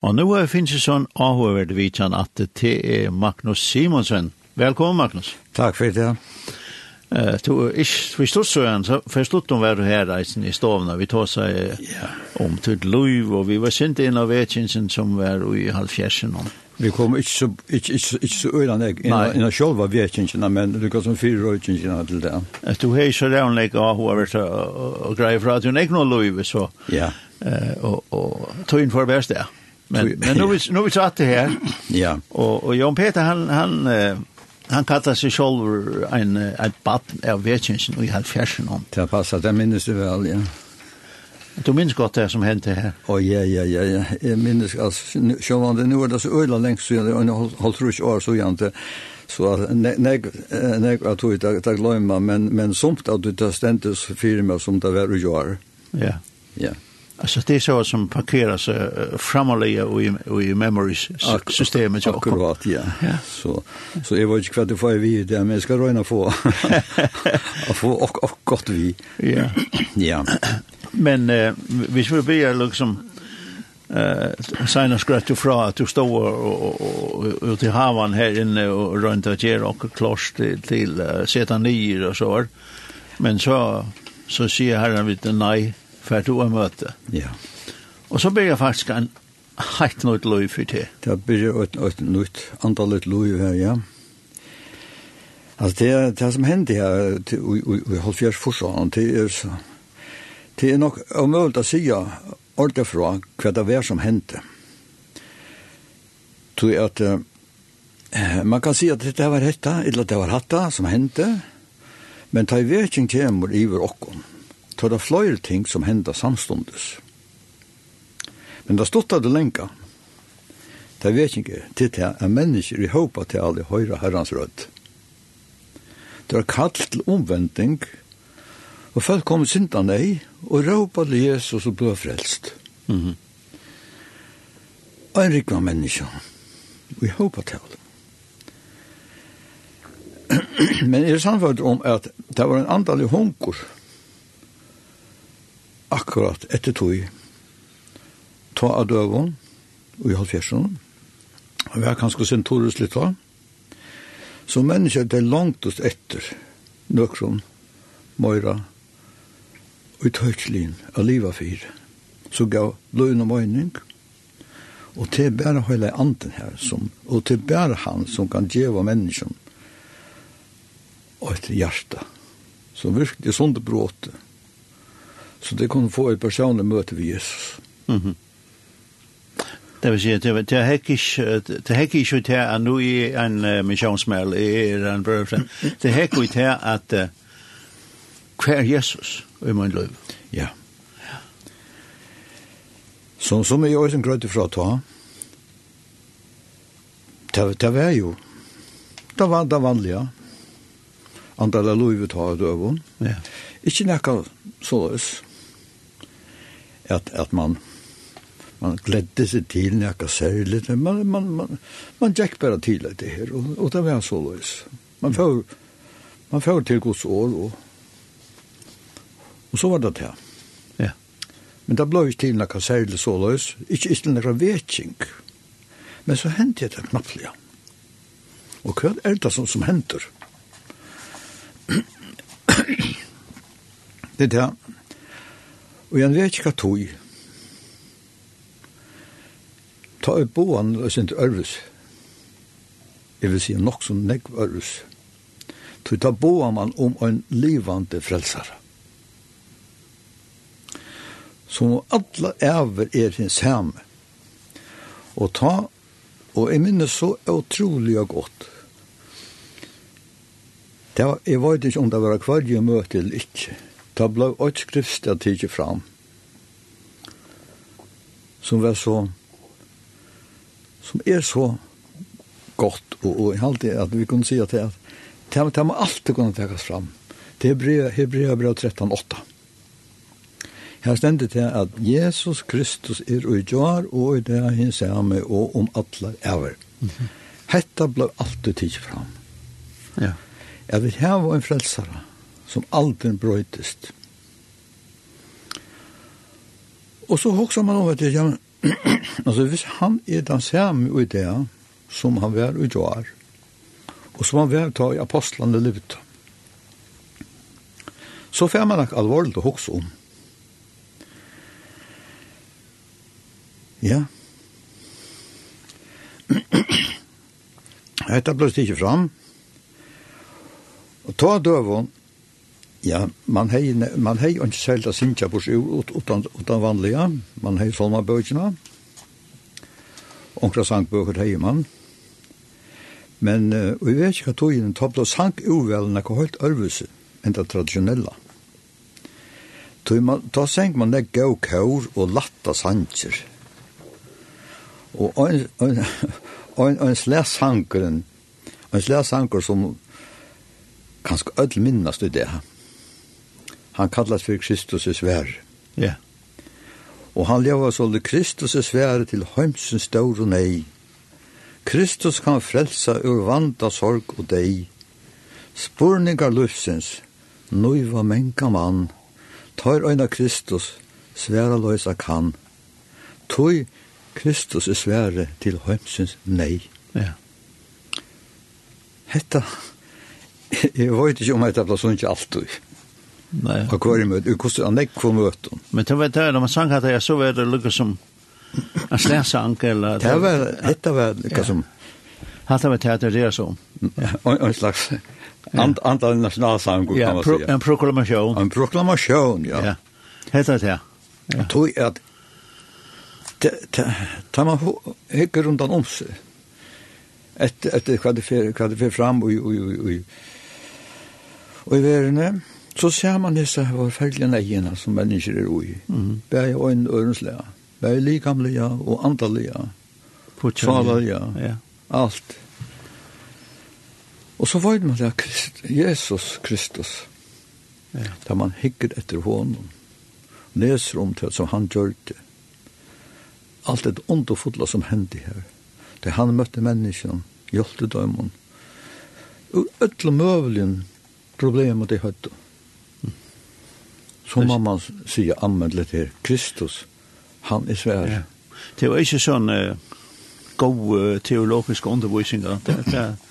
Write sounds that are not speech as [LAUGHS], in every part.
Og nå er finnes det sånn avhøverd vidtjen at det er Magnus Simonsen. Velkommen, Magnus. Takk for det. Uh, to, ich, vi stod så igjen, så for stod hun du her reisen i stovene. Vi tog seg yeah. om til Løyv, og vi var sint inn av vedkjensen som var i halvfjersen. Vi kom ikke så, ikke, ikke, ikke så øyne jeg, innan selv var Vetjensen, men du kom som fire Vetjensen til det. Du har ikke så av hva og greier fra at hun ikke noe Løyv, så. Ja. Uh, Og og tog inn for verst det. Ja. Men, så, men nu, vi nu vi satt det här. Ja. Och, och Jan Peter han, han, han kallar sig själv en, ett bad av vetjensen och i halvfjärsen om. Det passar, det minns du väl, ja. Du minns godt det som hände her? Å, ja, ja, ja, ja. Jag minns, altså, sjåvan det, nu er det så öla längst så og nå tror jag år så jante så nej nej at du ikke takk glömma men, men somt at du tar ständes firma som det var og gjør. Ja. Ja. Alltså det är så som parkeras uh, framaliga och i, och i memories systemet Ak akkurat ja. ja. Så så är vad jag får vi det men jag ska röna få [LAUGHS] och få och, och gott vi. Ja. ja. Men uh, vi vill be liksom eh sen skratt skratt fra att du står och och, och, till havan här inne och runt att ge och klost till, till uh, sätta nyer och så. Men så så säger herren vid nej för du er møte. Ja. Och så blir jag faktiskt en helt nytt løy för det. Det blir ett, ett nytt antal et här, ja. Alltså det, det som hände här i Holfjers Forsan, det är så Det är nog omöjligt att säga ordet från hva det var som hendte. Tog at uh, man kan si at dette var hetta, eller det var hatta som hendte, men ta i veking kommer iver okkon tar det flere ting som hender samstundes. Men det stod det lenge. Det vet ikke til det er mennesker i håpet til alle høyre herrens rød. Det er kall til omvending, og folk kommer synda nei, og råpa til Jesus og ble frelst. Mm -hmm. Og en rikva menneske, og i håpet til alle. [CLEARS THROAT] Men er samfunnet om at det var en andalig hunkur, akkurat etter tog ta av døven og i halvfjersen og vi har kanskje sin torus litt da. Så mennesker det er langt etter nøkron møyra og i tøytlin av livet fire så gav løgn og møyning. Og til bare hele anden her som, og til bare han som kan djeva mennesken og et hjerte som virkelig sånn det bråte. Så det kunne få et personlig møte ved Jesus. Mm -hmm. Det vil si, det er ikke ikke til at nå er en uh, misjonsmel, er en brøvfra. Det er ikke til at hva er Jesus i min liv? Ja. Så som jeg også grønte fra ta, det det var jo, det var det vanlige, andre livet har døven. Ja. Ikke nekka såløs att att man man glädde sig till när jag särligt man man man man jack bara till det här och, og det var så lös. Man får man får till gods år, och och så var det det. Ja. Men det blev ju till när jag särligt så lös, inte inte när vetching. Men så hände det knappt. Ja. Och hva er det som som henter? [CLEARS THROAT] det där Og jeg vet ikke hva tog. Ta i boan og sin ørvis. Jeg vil si nok som negv ørvis. Tu ta boan man om en livande frelsare. Som alle æver er hins hem. Og ta, og jeg minnes så utrolig og godt. Det var, jeg vet ikke om det var kvarje møte eller ikke. Da ble et skriftstad tidlig fram som var så som er så godt og, og jeg halte at vi kunne si at det, det, det må alltid kunne tekkes fram. Det er Hebrea brev 13:8. her stender det at Jesus Kristus er og gjør og i det han ser med og om alle ever mm -hmm. hetta blev alltid fram. Ja. Jeg vil ha en frelsere som aldri brøytest Og så hokser man over til, ja, men, [CLEARS THROAT] altså hvis han er den samme i det som han var i Joar, og som han var ta i apostlene livet, så får man nok alvorlig å hokse om. Ja. [CLEARS THROAT] Hetta blåst ikkje fram. Og ta døvun Ja, man hei, man hei ikke selv å synge på seg ut, utan, utan vanliga. Man hei salmabøkene. Onkra sangbøker hei man. Men uh, vi vet ikke hva togjen topla sang uvelen er høyt ørvelse enn det tradisjonella. Tog man, da sang man det gau kaur og latta sanger. Og ein ein ein en slæs sangeren, en som kanskje ødel minnast i det her Han kallas för Kristus i svär. Ja. Yeah. Og han lever så det Kristus i svære til heimsens dår og nei. Kristus kan frelsa ur vant sorg og deg. Spurningar lufsens, nøyva menka mann, tar øyna Kristus, sværa løysa kan. Tøy Kristus i svære til heimsens nei. Ja. Hetta, [LAUGHS] jeg vet ikke om hetta plass ikke alltid. Nei. Og kvar i mötet, hur kostar han näck på möten? Men det var det, når man sang at jeg så var det lukket som en slæsang, eller... Det var, dette var lukka som... Hatt av et teater, det er så. En slags antall nasjonalsang, kan man säga. En proklamasjon. En proklamasjon, ja. Ja, Hetta det. ja. Jag tror at tar man hikker rundt om sig. Ett ett kvad för kvad för fram og och och och i världen Så ser man disse forferdelige nøyene som mennesker er ui. Mm. og øyne ørenslige, bære likamlige og antallige, kvalige, ja. alt. Og så var man det Christ, Jesus Kristus, ja. Da man hikker etter hånden, leser om det som han gjør det. Alt et ondt som hendte her. Det han møtte menneskene, hjelte dem. og ødelig møvelen problemet de hadde. Mm så må man säga litt her, Kristus. Han är svär. Ja. Det var ikke sån uh, god teologisk undervisning.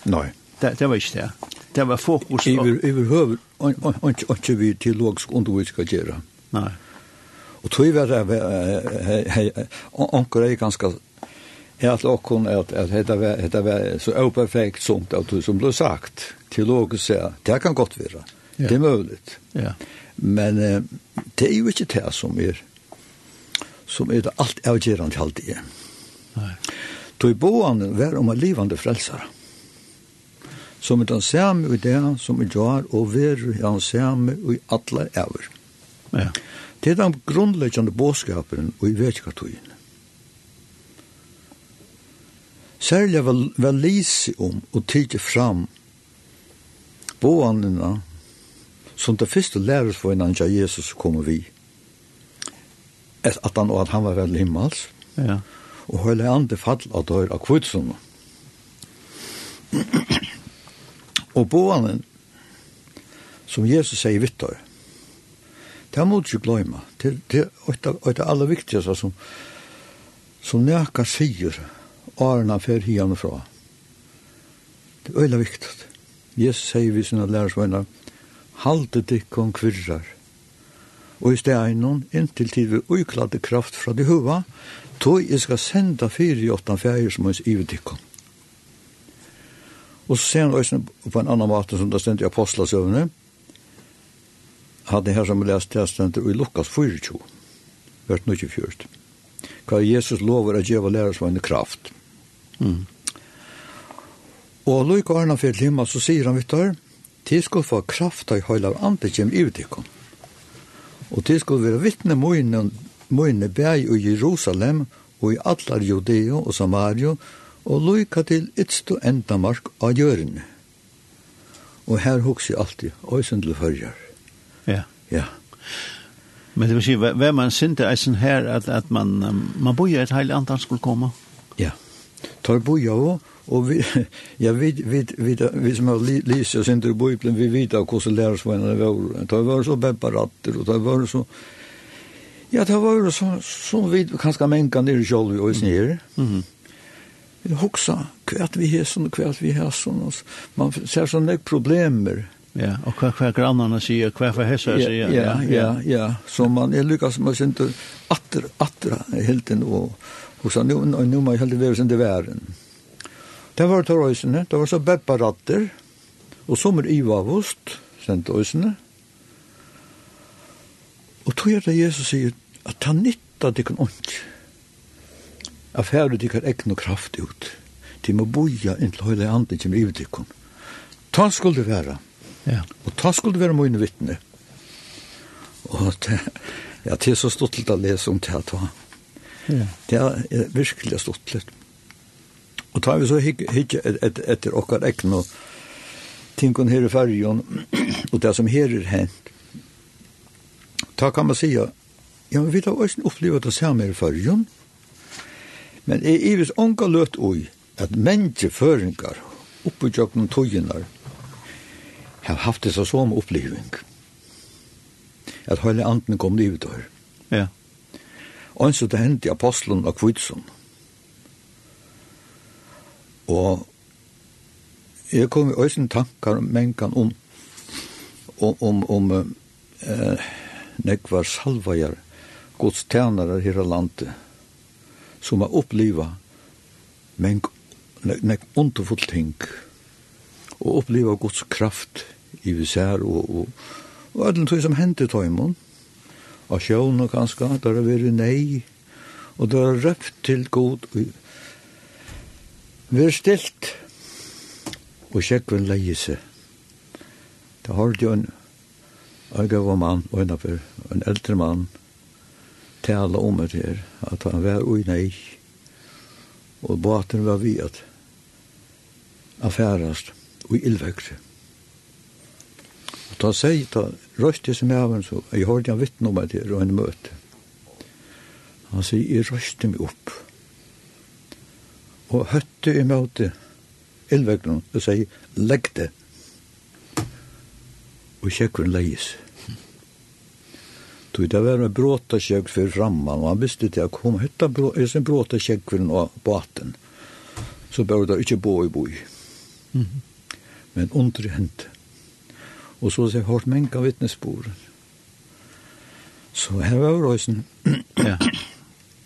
Nej. Det, det var inte det. Det var fokus på... Överhuvud, ikke vi teologisk undervisning att göra. Nej. Och tror jag att onkel jeg ganska helt och hon att att det var så operfekt som det som ble sagt teologiskt så det kan gott vara. Det är möjligt. Ja. Men eh, det er jo ikke det som er som er det alt avgjørende til alt det er. Nei. Toi boan var om en livande frelsare. Som er den samme i det som er gjør, og veru er den samme i alle æver. Ja. Det er den grunnleggende båskapen og i vekkartogjene. Særlig var, var lise om og tidje fram boanene som det første lærer for innan ja Jesus kommer vi. At han, og at han var veldig himmels. Ja. Og høyla han til fall av dør av kvitsene. og boanen, som Jesus sier vittar, det må du ikke gløyma. Det, det, det, det aller viktigste som, som nekka sier, årene fer hian fra. Det er øyla viktig. Jesus sier vi sina lærersvenner, halde dikkon kvirrar. Og i sted einon, inntil tid vi uikladde kraft fra de hova, tog jeg skal senda fyrir i åttan fjæger som hans ivet dikkon. Og så ser han også på en annan måte som det stendt i apostlasøvne, hadde her som vi lest det stendt i Lukas 24, vers 24, hva Jesus lover at djeva lærersvane kraft. Mm. Og Lukas Arna fyrir himmel så sier han, vittar, til skulle få kraft av høyla av andre kjem utekom. Og til skulle være vittne møyne bæg i Jerusalem og i allar Judeo og Samario og loika til ytst og endamark av gjørene. Og her hugsi alltid, øysen til førjar. Ja. Ja. Men det vil si, hva man synte eisen her, at, at man, man bojer et heilig antal skulle komme? Ja. Ja tar bo jag och vi [LAUGHS] jag vi vi vi vi som har läst oss inte bo i plan vi vet av hur så lärs vad det var tar var så bepparatter och tar var så Ja, det var så som vi kanske mänkan ner i vi och snir. Mhm. Vi huxa kvärt vi här som kvärt vi här som man ser så mycket problemer. Ja, och kvar kvar grannarna säger kvar för hästar säger. Ja, ja, ja, så man är lyckas man sin åter åter helt ändå Och så nu nu man höll det väl sen det. Det var torrösene, det var så bepparatter och som i vavost sent torrösene. Och tror jag det Jesus säger att han nytta det kan ont. Affärer det kan ägna kraft ut. Det må boja in till hela anden som i kon. Ta skulle vara. Ja. Och ta skulle vara min vittne. Och det, ja, det är så stort att läsa om det här. Ja. Det er virkelig stort litt. Og tar vi så hikke et, etter okkar ekne og tingene her i fergen og det som her er hent. Da kan man sige, ja, vi har også opplevd det samme i fergen. men er ivis unga løt ui at menneske føringar oppe i jøkken togjenar har haft det så som oppleving. At hele anden kom livet ut her. Ja. Og så det hendte apostelen og kvitsen. Og jeg kom i øyne tankar om mengan om om, om, om eh, nekvar salvajar godstjänare i landet som har uppleva men nek, nek underfull ting og uppleva Guds kraft i visär og, og, og, og alle tog som hendte tøymon av sjøvn og kanskje, der har vært nei, og der har røpt til god. og er stilt, og sjekven leie seg. Det har jo en agav mann, og en, en eldre mann, tala om det her, at han var ui nei, og båten var vi at affærast og ildvekse. Og da sier jeg, da røst jeg som jeg har, så jeg hørte han vittne om at og en møte. Han sier, jeg røste meg opp. Og høtte i møte elvegnen, og sier, legg det. Og kjekker en leies. Tog det var en bråta kjekk for framman, og han visste til at kom høtta en bråta kjekk og den baten. Så bør det ikke bo i boi. Mm -hmm. Men under hentet Og så har jeg hørt mange vittnesbord. Så her var røysen. [CLEARS THROAT] ja.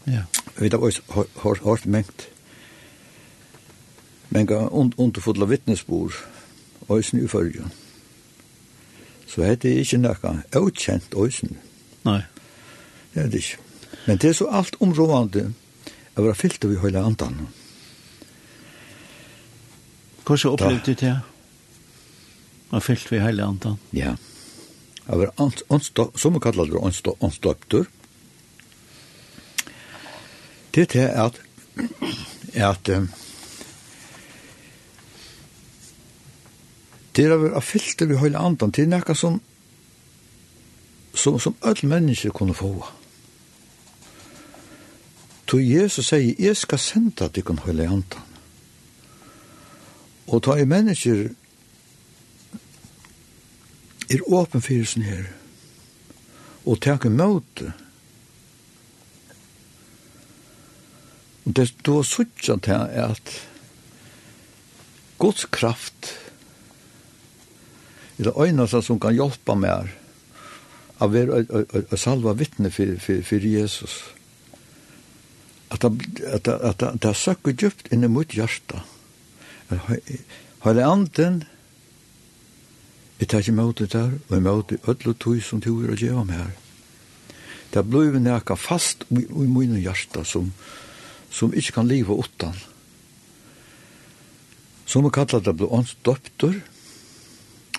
Ja. Vi har også hørt, hørt mengt. Men und, underfodla vittnesbord. røysen i følgen. Så hette er ikke noe utkjent røysen. Nei. Det er det ikke. Men det er så alt områdende å være fyllt av i høyla andan. Hvordan opplevde du det? var fyllt vi hele andan. Ja. Det var åndsdøptur, som vi kallar det åndsdøptur. Det er at, at um, det er å være fyllt i høyla andan, det er nekka som som, som alle mennesker kunne få. Så Jesus sier, jeg skal sende deg kun høyla andan. Og ta i mennesker er åpen fyrir sin her, og takke møte. Og det du har suttja til at Guds kraft er det øyneste som kan hjelpe meg av å være salva vittne for, for, for Jesus. At det, at det, at det, det søkker djupt inn i mitt hjerte. Hele anden Jeg tar ikke møte der, og jeg møte ødel og tog som tog å gjøre meg her. Det ble vi nekka fast i, i mine hjerte som, som ikke kan leve utan. Som vi kallet det ble ånds døpter,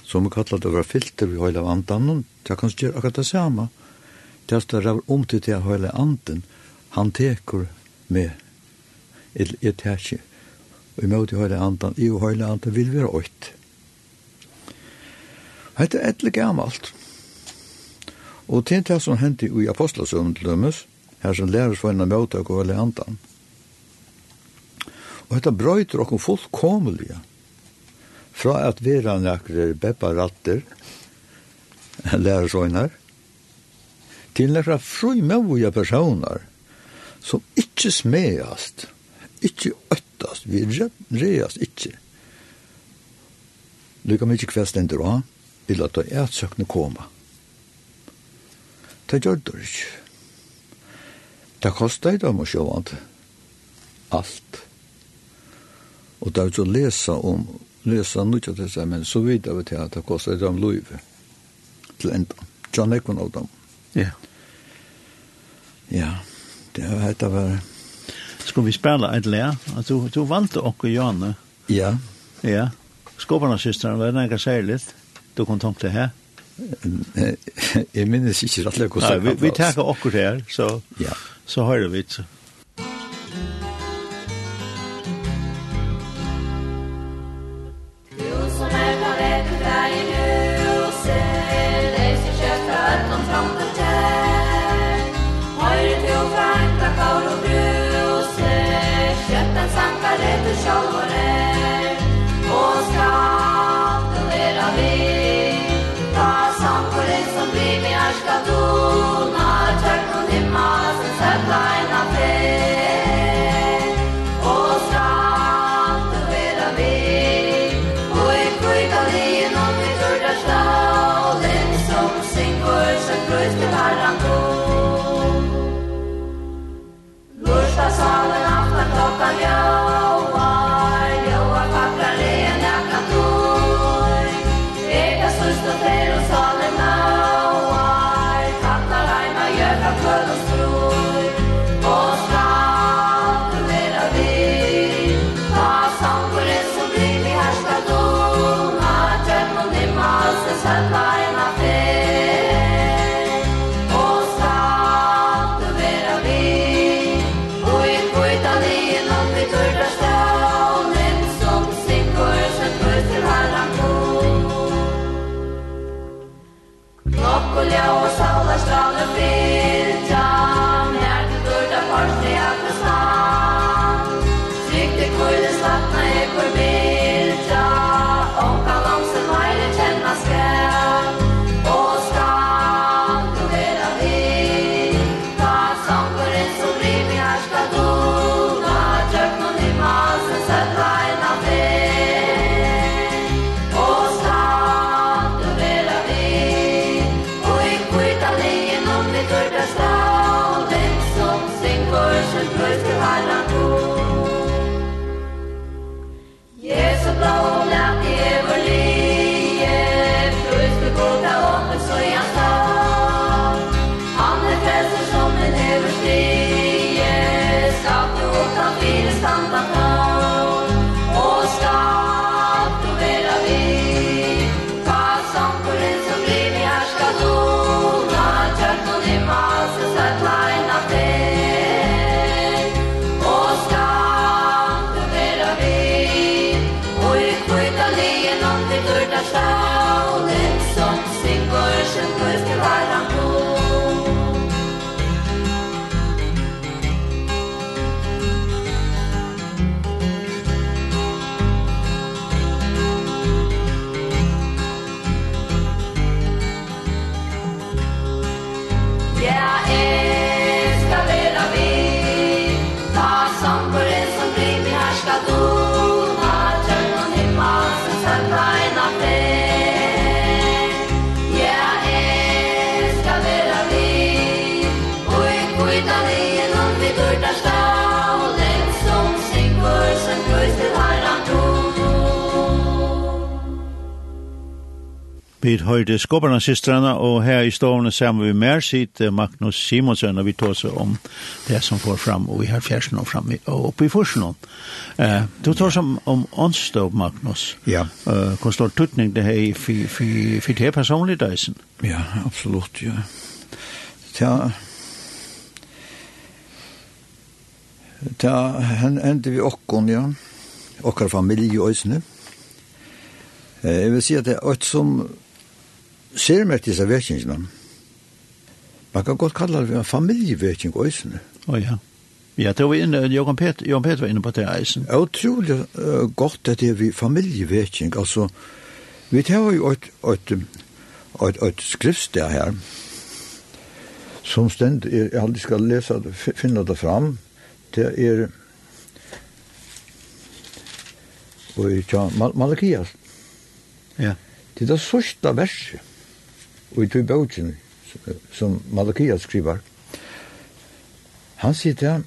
som vi kallet det var filter vi høyla vandannen, det kan gjøre akkurat det samme. Det er større om til det høyla anden, han teker med, jeg tar ikke, og jeg møte høyla andan, i høyla andan vil være åkt. Hetta er etle gammalt. Og til det som hendte i apostelsøvn til dømes, her som lærer for en av og alle andan. Og dette brøyter okkur fullkomlige fra at vera nekker beppa ratter, lærer sånner, til nekker frumøvuja personer som ikkje smedast, ikkje øttast, vi reast ikkje. Lykka mykje kvest endur av, vil at det er søkne koma. Det gjør det ikke. Det koster det om å sjåvand alt. Og det er jo til å lese om, lese noe til det, men så vidt jeg vet at det koster det om løyve til enda. John Ekman av dem. Ja. Ja, det er hva det var. Skal vi spela et lær? Du, du valgte okkur Janne. Ja. Ja. Skåparnas systeren var det enn jeg særligt. Ja du kan tomte her? [LAUGHS] Jeg minnes ikke rettelig hvordan det Nei, Vi vi tar akkurat her, så, ja. så har vi det. falhar Vi hørte Skåbarna systrarna og her i stovene sammen vi mer sitt Magnus Simonsen og vi tar seg om det som får fram og vi har fjersen og fram og oppe i forsen. Eh, du tar som om åndstov, Magnus. Ja. Eh, hvor stor tuttning det er for det personlige døysen? Ja, absolutt, ja. Ja, Da endte vi okkon, ja. Okkar familie i Øysene. Jeg vil si at det er alt som ser meg disse vekingene. Man kan godt kalla det en familievekking òsene. Å oh, ja. Ja, det var inne, Jørgen Peter, Jørgen Peter var inne på det eisen. Ja, utrolig uh, godt at det er vi familieveking. altså, vi tar jo et, et, et, et skriftsted her, som stend, jeg aldri skal lese, finne det fram, det er, og ja, Malakias. Ja. Det er det sørste verset i tog bøtjen som Malakia skriver. Han sier til ham,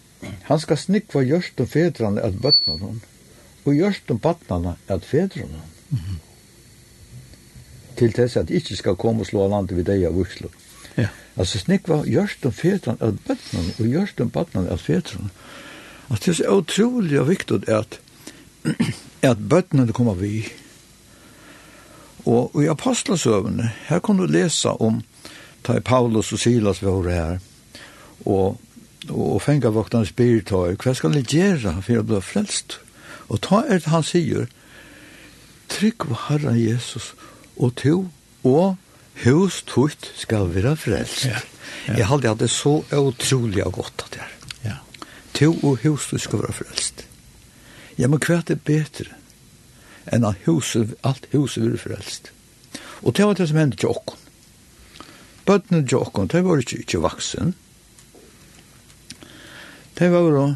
han skal snikva gjørst om fedrane at bøtna noen, og gjørst om bøtnane at fedrane. Mm -hmm. Til tess at ikke skal komme og slå landet vid deg av Oslo. Ja. Altså snikva gjørst om fedrane at bøtnane, og gjørst om bøtnane at fedrane. Altså det er så utrolig viktig at at bøtnane kommer vi, Og i apostlasøvene, her kan du lese om ta Paulus og Silas var her, og, og fengar voktene spiritøy, hva skal de gjøre for å bli frelst? Og ta er det han sier, trygg på Herren Jesus, og to, og hus tutt skal være frelst. Ja, ja. Jeg hadde hatt det så utrolig godt at det er. Ja. To og hus tutt skal være frelst. Ja, men hva er det bedre? enn at huset, alt huset vil frelst. Og det var det som hendte til åkken. Bøttene til åkken, det var ikke, ikke vaksen. Det var jo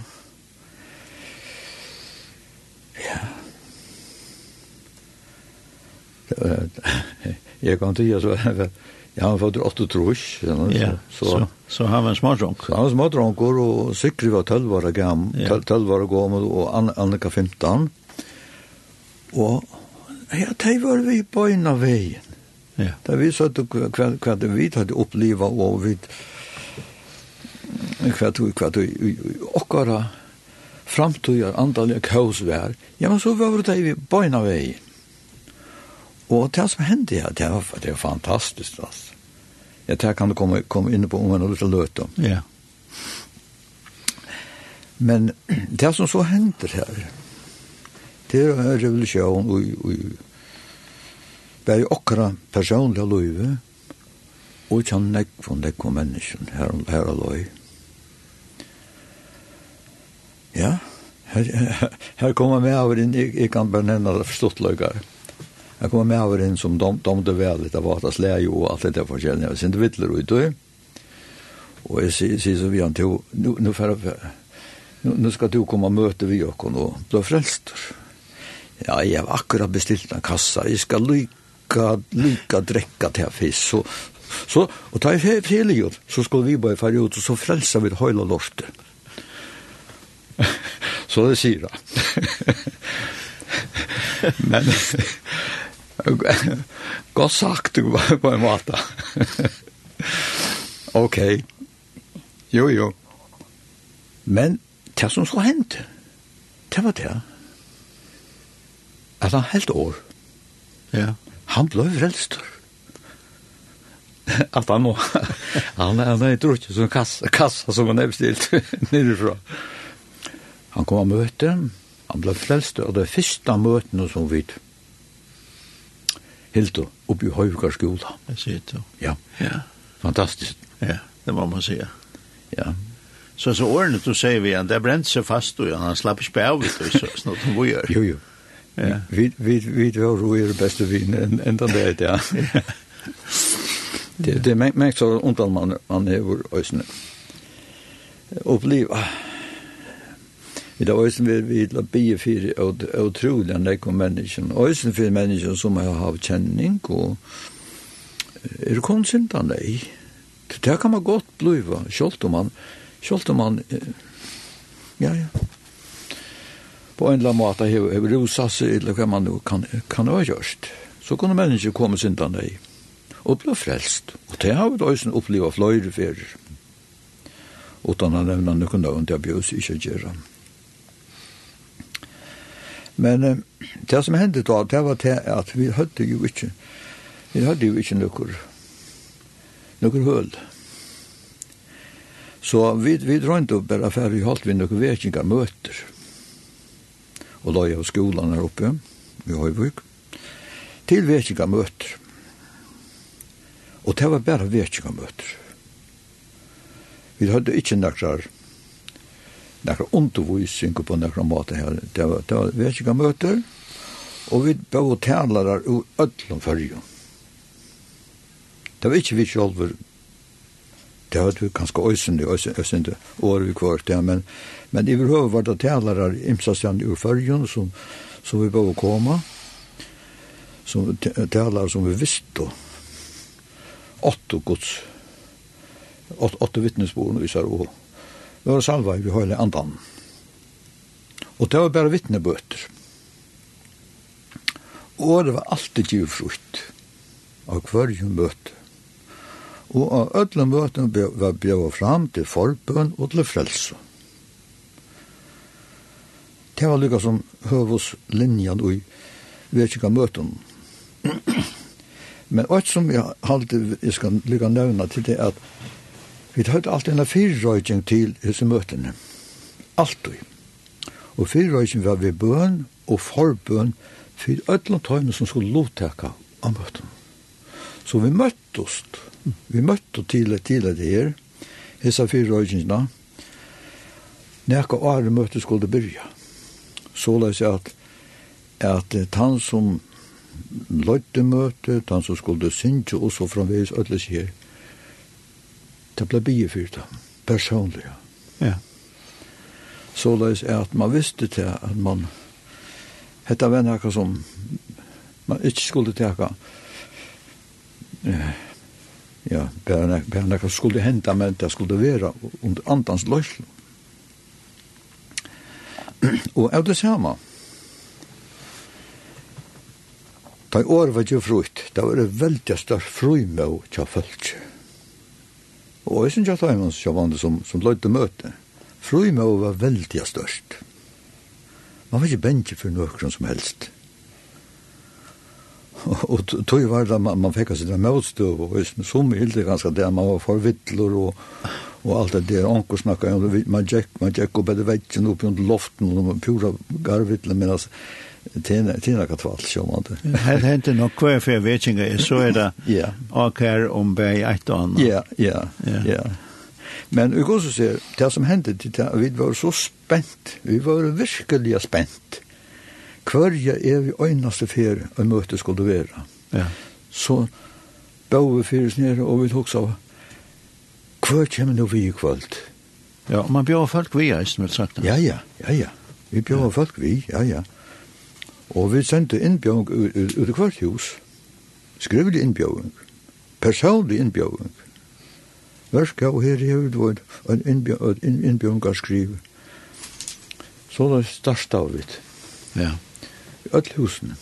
ja jeg kan ikke så jeg har fått åtte trus ja, så, så, så han var en smådronk så han var en smådronk og Sikri var 12 år gammel 12 år gammel og Annika 15 Og ja, de var vi på en av veien. Ja. Da vi så hva, hva det vi hadde opplivet, og vi hva du, hva du, okkara framtøyar andalige kaos vær, ja, men så var det vi på en av veien. Og det som hendte her, det var, det var fantastisk, altså. Ja, det kan du komme, komme inn på om en liten løte om. Ja. Men det som så hender her, Det er en revolusjon og, og bare okra personlige løyve og ikke han nekk for nekk for mennesken her, her og løy. Ja, her, her, her kommer med over inn, jeg, jeg kan bare nevne det forstått løygar. her kommer med over inn som dom, domte vel litt av at det slei og alt det der forskjellene. Jeg synes det vittler ut og Og jeg sier så vi han til, nu, nu, nu, nu skal du komme og møte vi og bli frelster ja, jeg har akkurat bestilt en kassa, jeg skal lyka, lyka drekka til fisk, så, så, og ta i feligjord, så skulle vi bare fære ut, og så frelsa vi høyla lortet. så det sier jeg. Men, godt sagt du på en måte. ok, jo jo. Men, det som så hendte, det var det at han helt år. Ja. Han ble frelstor. at [LAUGHS] [LAUGHS] han må, han, han er drukket som kassa, kassa som han [LAUGHS] er bestilt nirifra. Han kom av møte, han ble frelstor, og det første møtene som vi hildo oppe i Høyvgarskola. Jeg sier det. Ja. ja. Fantastisk. Ja, det må man säga. Ja. Så så ordentligt du säger vi han, det bränt sig fast och han slapp spä av det så snart hon går. Jo, jo. Vi vi vi var roer beste vin en en där det ja. Det det märkt märkt så undan man man är ösnen. Uppleva Vi da ösen vill vi la be og utrolig när kom mennesken. Ösen för mennesken som har hav kjenning og er det konstigt att. Det kan man gott bliva, självt om man självt om man ja ja på en eller annen måte har rosat sig eller hva man kan, kan ha gjort. Så kunne mennesker komme sin til deg og bli frelst. Og det har vi da også opplevd flere ferier. Utan å nevne noen navn til abjøs ikke gjøre. Men det som hendte da, det var det at vi hadde jo ikke, vi hadde jo ikke noen, noen høl. Så vi, vi drømte bare for vi holdt vi noen vekinger møter. Mm og løy av skolan her oppe i Høyvøk, til vekkinga møter. Og det var bare vekkinga møter. Vi hadde ikke nekrar nekrar undervisning på nekrar måte her. Det var, det var vekkinga møter, og vi bøy talarar ur öllum fyrjo Det var ikke vi sjolver, det hadde vi ganske øysende, øysende, øysende, år vi kvart, ja, men Men i behöver var det tälare imsastjande ur förjon som som vi behöver komma. Som tälare som vi visste då. Åtta Guds åtta åt vi och visar det var salva vi höll andan. Og det var bare vittnebøter. Og det var alltid givet frukt av hverjum møte. Og av öllum møtum var bjøva fram til forbøn og til frelse det var lykka som høvus linjan ui vekika møtum. Men alt som jeg halte, jeg skal lykka nevna til det at vi høyde alltid en fyrrøyking til disse møtene. Altid. Og fyrrøyking var vi bøn og forbøn for ødlan tøyne som skulle lovteka av møtene. Så vi møttes, vi møttes til, til det her, hese fyrrøykingene, Nekka åre møte skulle byrja. Mm så løs at, at han som løyte møte, han som skulle synge og så framveis ødele her, det ble bie fyrt ham, personlig. Ja. Så løs at man visste til at man, hette var noe som man ikke skulle teka, ja, bare noe skulle hente, men det skulle være under andans løsland. [CLEARS THROAT] og av det samme. Da i år var det frukt, da var det veldig større frumøv til folk. Og jeg synes jeg tar en som, som, som løyte møte. Frumøv var veldig størst. Man var ikke bensje for noen som helst og tog var det man, man fikk sitt motstøv, og som hilde ganske det, man var for vittler og, og alt det der, anker snakket om, man gikk, man gikk opp etter vekken opp under loften, og man pura garvittler, men altså, Tina Tina kat tvalt sjå man det. Här händer nog kvar för vetchinga så är det. Ja. Och här om bei ett anna. Ja, ja, ja. Men vi går så ser det som hände við vi var så spent. Vi var verkligen spent. Hverja er vi øynaste fer og møte skulle være. Ja. Så bau vi fyrir nere og vi hoksa av hver kommer nå vi i kvöld? Ja, og man bjør folk vi, eisen vil sagt. Ja, ja, ja, ja. Vi bjør ja. folk vi, ja, ja. Og vi sendte innbjøring ut i hvert hus. Skrivelig innbjøring. Personlig innbjøring. Verska og her er det var en innbjøring av skrive. Så da starta vi. Ja öll husene.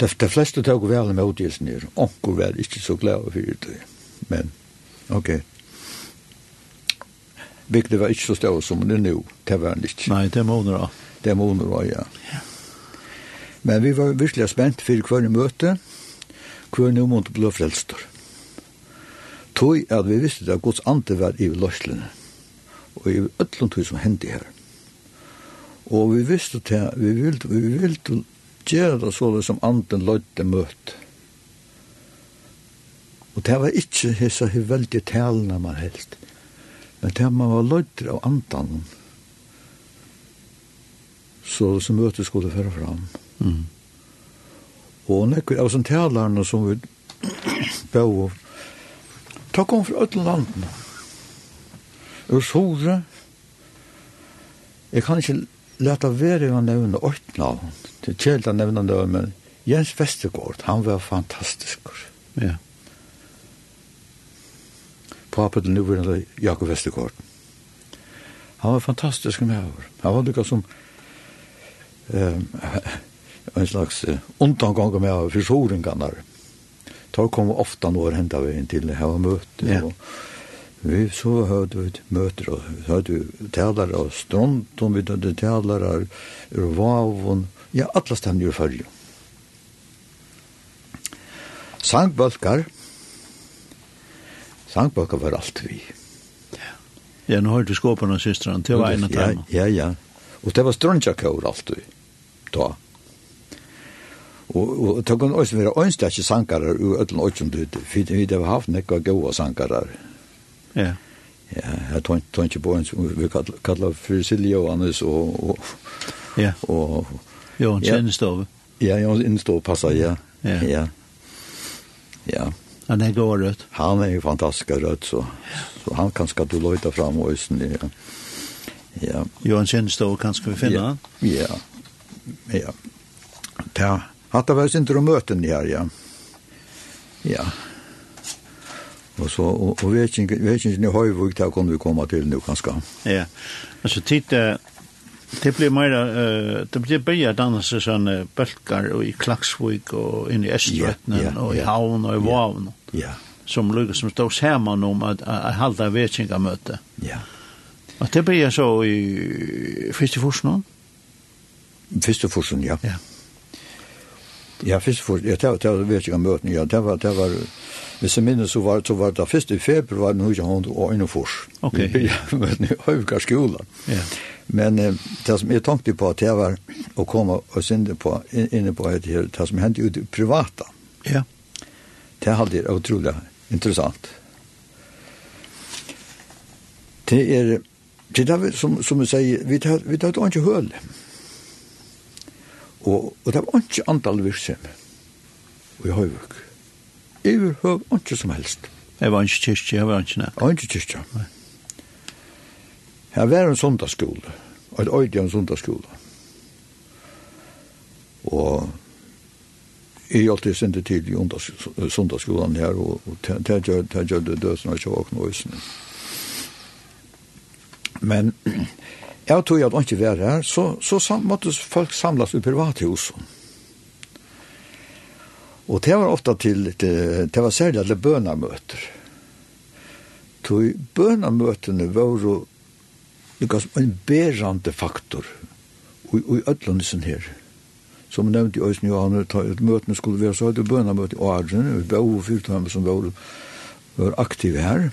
De, de fleste tog vel med utgjesen her. Onko var ikke så glad for det. Men, ok. Bygde var ikke så stor som det nu. Det var han ikke. Nei, det må hun da. Det må hun da, ja. Men vi var virkelig spent for hver møte. Hver nå måtte bli frelster. Tog at vi visste at Guds ante var i løslene. Og i øtlund tog som hendte her. Mm Og vi visste til, vi ville, vi ville gjøre det så det som anden løyte møte. Og det var ikke hessa he veldig talene man helt. Men det man var løyter av andan. Så det som møtet skulle føre fram. Mm. Og nekker av sånne talerne som vi bør av. Ta kom fra ødelen landene. Og Sore. Jeg kan ikke leta være å nevne åtte navn. Det er kjelt å nevne det, men Jens Vestergaard, han var fantastisk. Ja. Pappa til nuværende Jakob Vestergaard. Han var fantastisk med over. Han var lykka som um, en [LAUGHS] slags uh, undangang med over for soringene. Da kom ofta når hentet vi inn til her møte. Ja. Og, Vi så hørte vi möter och hørte vi talar av stånd, og vi hørte talar av ur vavon, ja, alla stannar ju följer. Sangbölkar, sangbölkar var alt vi. Ja, nu har du skåparna systeren, det var ena tema. Ja, ja, ja. og det var ströntjakår alt vi, da. Og, og det kunne også være ønskjøkje sankarar ur ötlen øtlen ut, for vi har haft nekka gode sankarar Ja. Ja, jeg tar ikke på en som vi kallar for Silje og Anders og... Ja, og... Jo, en kjennestove. Ja, jo, en innestov passer, ja. Ja. Ja. ja. Han er god rødt. Han er jo fantastisk rødt, så, så han kan skal du løyta fram og østen, ja. Ja. Jo, en kjennestov kan skal vi finne han? Ja, ja. Ja. hatt var sin ikke å møte den her, ja. Ja. Og så och, och vet ikke vet inte hur hög där kunne vi komma till nu kanskje. Ja. Alltså titta det blir mer eh det blir bättre dans så sån bølger och i Klaksvik och in i Östergötland och i Havn och i Vavn. Ja. Som lukkar som står sammen om att att hålla vetsinga möte. Ja. Och det blir så i Fisteforsen. Fisteforsen, ja. Ja. Ja, først for, jeg det var vet ikke om møten, ja, det var, det var, hvis jeg minnes, så var, så var det først i februar, nå ikke hun og en fors. Ok. Ja, møtene i Høyvgar skolen. Ja. Men eh, det som jeg tenkte på, det var å komme og synde på, inne på et her, det som hendte i privata. Ja. Det hadde jeg utrolig interessant. Det er, det er som, som jeg sier, vi tar, vi tar ikke høl. Og, og det var ikke antall virksomhet Og i Høyvøk. Iver høv ikke som helst. Jeg var ikke kyrkje, jeg var ikke nett. Ikke kyrkje. Her var en sondagsskole. og et øyde en sondagsskole. Og jeg hjalp det sendte til i sondagsskolen her, og det gjør det dødsene ikke åkne øsene. Men Jeg tror at han ikke var her, så, så sam, måtte folk samlas i privathus. Og det var ofta til, til det var særlig alle bønamøter. Tog bønamøtene var jo en berande faktor i, i ødlandisen her. Som jeg nevnte i Øysten Johan, at møtene skulle være så høyde bønamøte i Arjen, og vi var overfyrt hvem som var, var aktive her.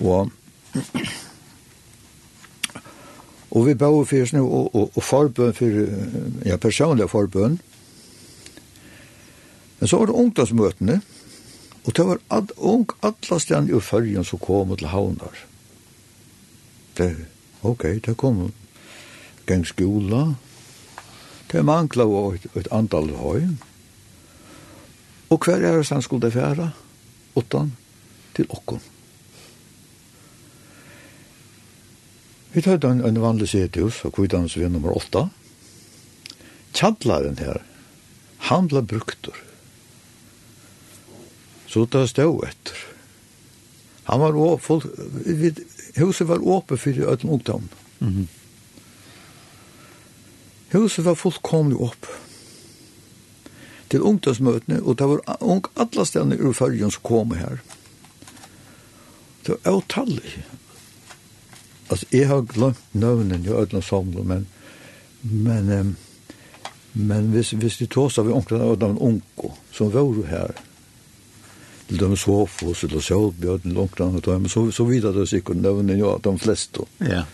Og Og vi bøy for oss nå, og, og, og forbøn for, ja, personlig forbøn. Men så var det ungdomsmøtene, og det var ad, ung, alle stedene i førjen som kom til havnar. Det, ok, det kom gang skola, det mangla og et, et antall høy. Og hver er det som skulle det færa? Utan til okkom. Vi tar en, en vanlig sethus, og kvittans vi er nummer åtta. Tjadlaren her, han ble bruktur. Så det stod etter. Han var å, folk, vi, huset var åpe for ødel ungdom. Mm -hmm. Huset var fullkomlig opp til ungdomsmøtene, og det var ung alle stedene ur følgen som kom her. Det var utallig altså, jeg har glemt nøvnen i ødelen samler, men, men, um, men hvis, hvis de tås av onklen av den onko, som var jo her, til dem Svofos, til Sjølbjørn, til onklen av dem, så, så videre det sikkert nøvnen jo av de fleste. Ja.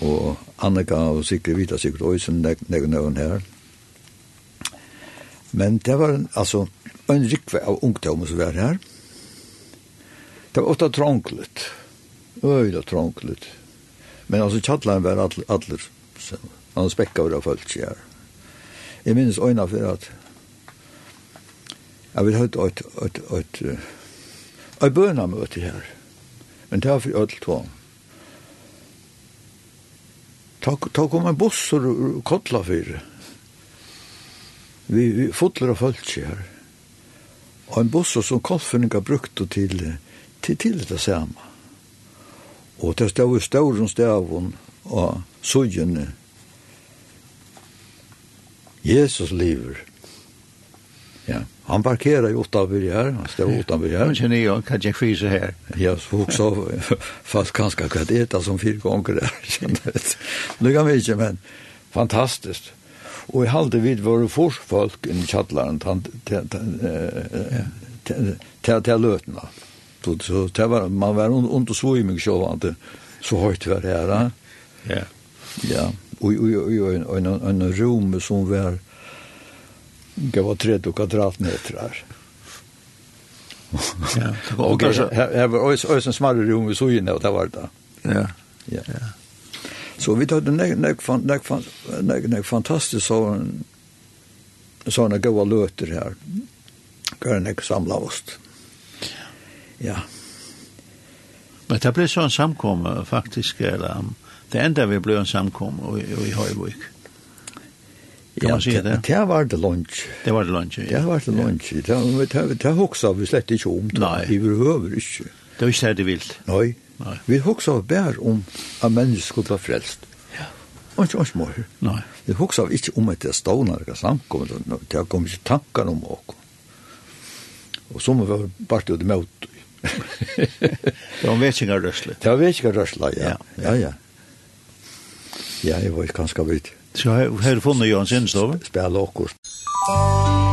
Og Annika og sikkert videre sikkert også nøvn nøvn her. Men det var en, altså, en rikve av ungdommer som var her. Det var ofte trånglet. Ja Øyla trångligt. Men altså tjallan var all, allir, han spekka var av folk, her. Jeg minnes øyna for at jeg vil høyt et, et, et, et bøna møte her. Men det var for øyla trång. Ta kom en buss og kottla for vi, vi fotler av folk her. Og en buss som kottfunninga brukte til, til, til det samme. Og det stod i stauren stavun og sujene. Jesus lever. Ja, han parkerar ju utanför här, han står utanför här. Men känner jag, kan jag frysa här? Ja, så också, fast ganska kvart äta som fyra gånger där. Nu kan vi inte, men fantastiskt. Och i halde vid våra forsfolk i Tjattlaren, till till och så det var man var ont ont så i mig själv inte så högt var det här. Ja. Ja. Och och och en en en rum som var det var 30 kvadratmeter. Ja. Och kanske här var också också en smärre rum så inne och det var det. Ja. Ja. Ja. Så vi tar den nek nek fan nek fan nek nek fantastiskt så en såna goda löter här. Kan jag samla oss ja. Men det ble så en samkomme, faktisk, eller um, det enda vi ble en samkomme i, i Høyvik. Kan man säga det? Det var det lunch. Det var det lunch, ja. Det var det lunch. Det var det hoksa vi slett ikke om det. Nei. Vi behøver ikke. Det var ikke det vilt. Nei. Nei. Vi hoksa bare om at mennesker skulle være frelst. Ja. Og ikke, ikke mer. Nei. Vi hoksa ikke om at det er stående eller samkommet. Det kom ikke tankar om oss. Og så må vi bare til det møte [LAUGHS] det var vetsingar rørsle. Det var vekingar rørsla, ja. Ja, ja. Ja, ja jeg var ikke ganske vidt. Så her funnet Jørgen Sindsdover? Spela okkur. Spela okkur.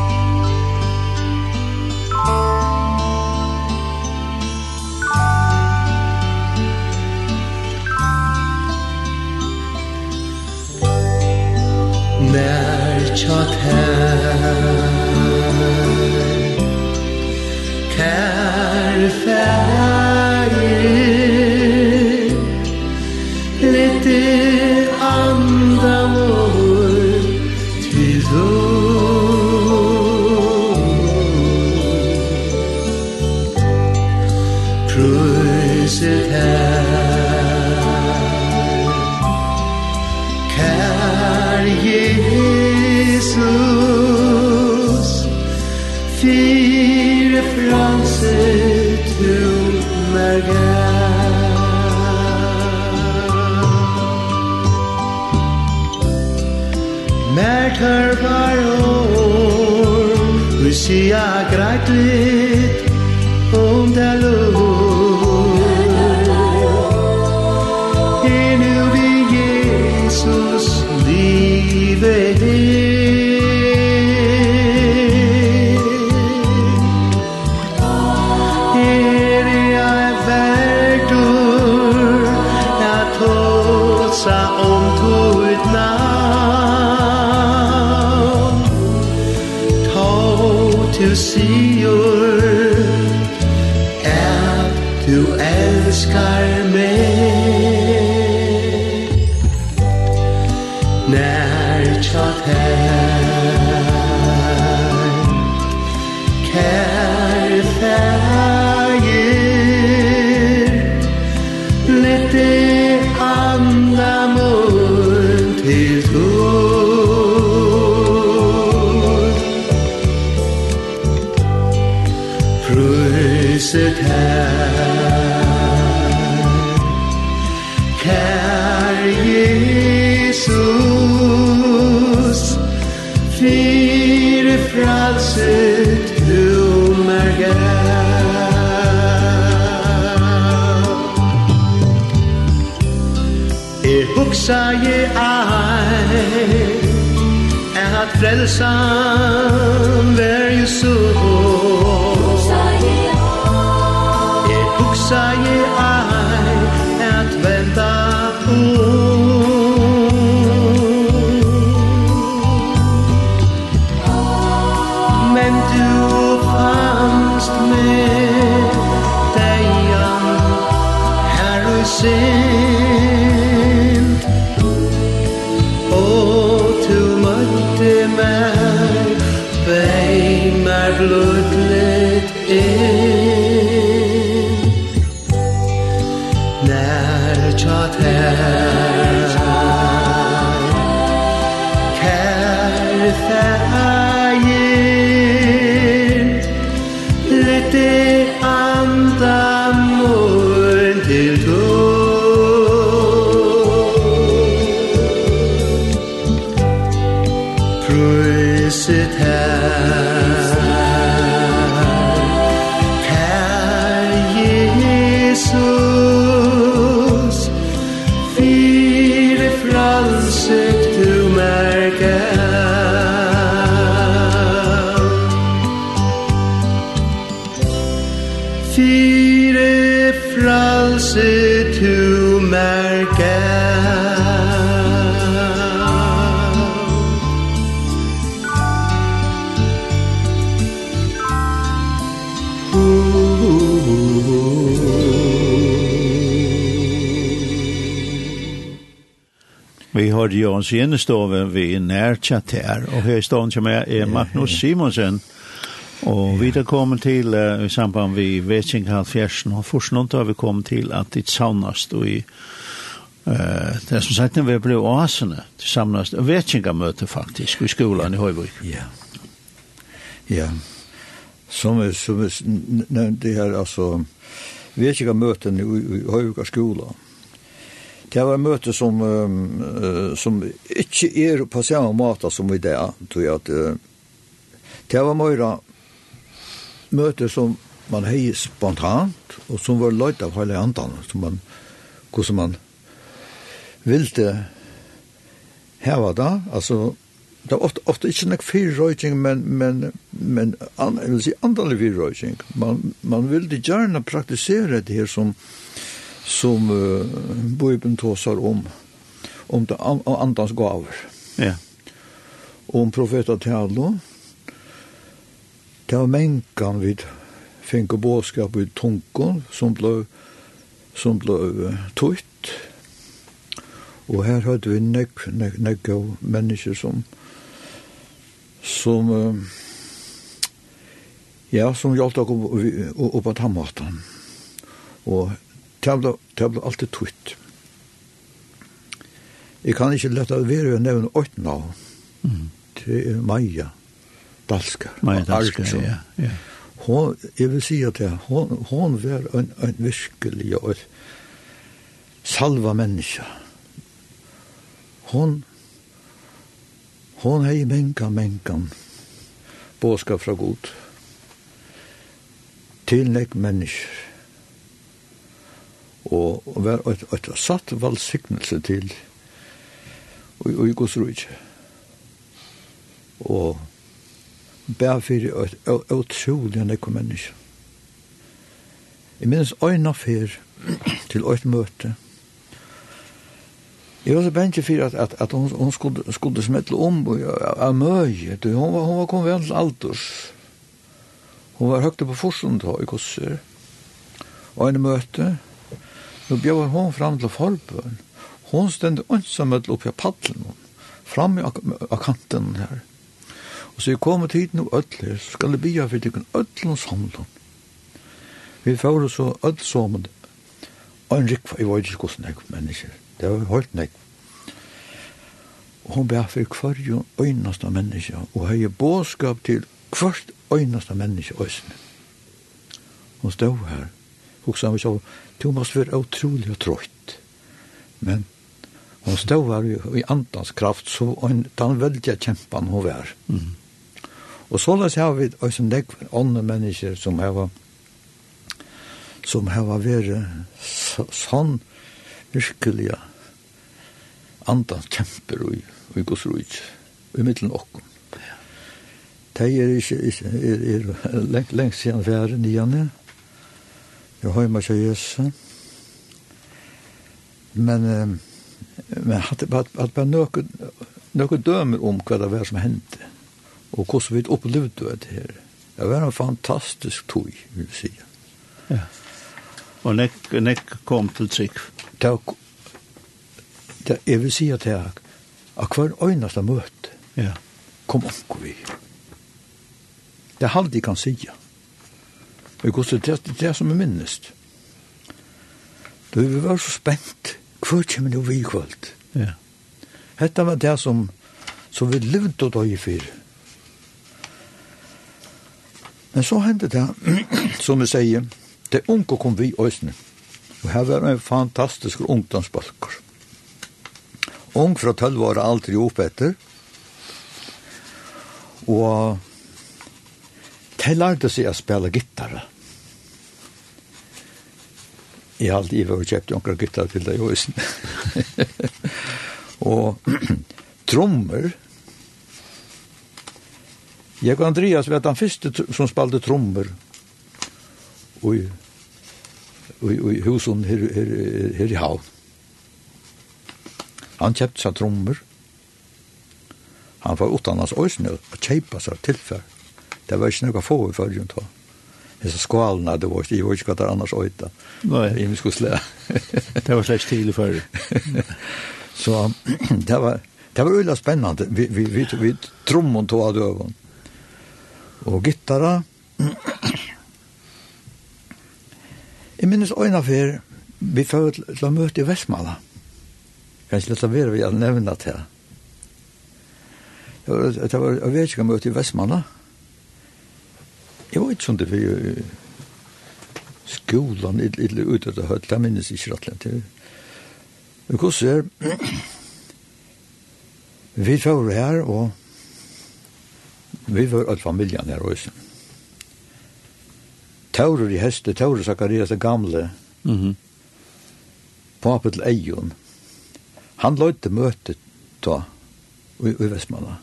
sun hørte jag en senestove vid her, og Och här står som är Magnus Simonsen. Och vi där kommer till i samband vid Vetsing fjärsen. og först har vi kommet till att det saunast og i Uh, det är som sagt när vi blev oaserna tillsammans, ett vetsingamöte faktiskt i skolan i Høyvøk. Ja. ja. Ja. Yeah. Som, som nämnde här, alltså vetsingamöten i, i Höjvika skolan Det var møte som, um, som ikke er på samme måte som i det, tror jeg at uh, det var møyre møte som man hei spontant, og som var løyt av hele andan, som man, hvordan man ville heva da, altså, det var ofte, ofte ikke nok fyrrøyting, men, men, men an, jeg vil si andalig fyrrøyting. Man, man ville gjerne praktisere det her som, som uh, Bibeln tåsar om om det om andans gaver. Ja. Om profeta Tjallo Det var menkan vid finke båskap vid tunkon som blev som blev tutt. Og her hørte vi nekk, nekk, nekk av mennesker som som uh, ja, som hjalp dere opp, opp at hammaten. Og det ble alltid tutt. Jeg kan ikke lette å være å nevne åtte navn. Mm. Det er Maja Dalskar. Maja Dalskar, ja. ja. Hon, jeg vil si at hon, hon var en, en virkelig og salva menneske. Hon, hon hei menka, menkan båskap fra god til nek mennesker og, og var et, et satt valgsignelse til og, og i Guds rujt. Og bær fyrir et utrolig enn ekko menneske. Jeg minnes øyne fyr [CLEARS THROAT] til øyne møte. Jeg var så bensje fyrir at, at, at hun, hun skulle, skulle smetle om av møye. Hun var, hun var kommet vel til alders. Hun var høyte på forstånd i kosser. Og en møte. Nå bjør hun fram til forbøn. Hun stendte ønsamhet oppi av paddelen, fram i ak av kanten her. Og så jeg kommer til hiten og ødler, så skal det bia for tikkun ødlen samlen. Vi får så ødelsommet, og en rikva, jeg var ikke hos nek mennesker, det var høyt nek. Og hun bia for hver jo øynast av mennesker, og hei båskap til hvert øynast av mennesker øyne. Hun stod her, hugsa mig så, du måste vara otrolig och trött. Men hon stod här i, i andans kraft, så hon, den väldiga kämpan hon var. Mm. og så läs har vi som det andra människor som har som har vært så, sån virkeliga andans kämpar i, i Guds rujt, i mittlen och Det er ikke, er, er, er lengt, lengt siden vi er nye, Jeg har meg ikke Jesu. Men, men at det var noe, noe dømer om hva det var som hendte. Og hvordan vi opplevde det her. Det var en fantastisk tog, vil jeg si. Ja. Og nek, nek kom til trygg. Det, det, jeg vil si at jeg, at hver øyneste møte, ja. kom omkring vi. Det er alt jeg kan si, Ja Og jeg det, det, det som jeg minnest. Da vi var så spent, hva kommer det vi i kvöld? Ja. Hetta var det som, som vi levde og døg i fyr. Men så hendte det, som vi sier, det unge kom vi Øsne. Og her var en fantastisk ungdomsbalkar. Ung fra 12 år aldri opp etter. Og de lærte seg å spille gitarra jeg har alltid vært kjøpt noen gitter til det i husen. [LAUGHS] og [CLEARS THROAT] trommer, jeg og Andreas vet han første som spalte trommer og i, i, i husen her, her, her i havn. Han kjøpte seg trommer. Han var utan hans øysene og kjøpte seg tilfell. Det var ikke noe få i følgen til så skvalna det var hva det er annars øyta. Nei. Jeg mig skulle slå. det var slags tidlig før. [LAUGHS] så [CLEARS THROAT] det var det var öliga spennende. Vi vi vi vi trummon to av døven. Og gittara. jeg minnes øyne for vi får til å møte i Vestmala. Kanskje litt av vi har nämnt det här. Det var jeg vet ikke om ett møte i Västmanland. Jeg var ikke sånn det var jo litt eller ute av det høyt, det minnes ikke rett og slett. Men hvordan er [CLEARS THROAT] vi var her, og vi var alle familien her også. Taurer i heste, Taurer Sakarias det gamle, mm -hmm. papet til Eion, han løyte møtet da, i, i Vestmanna.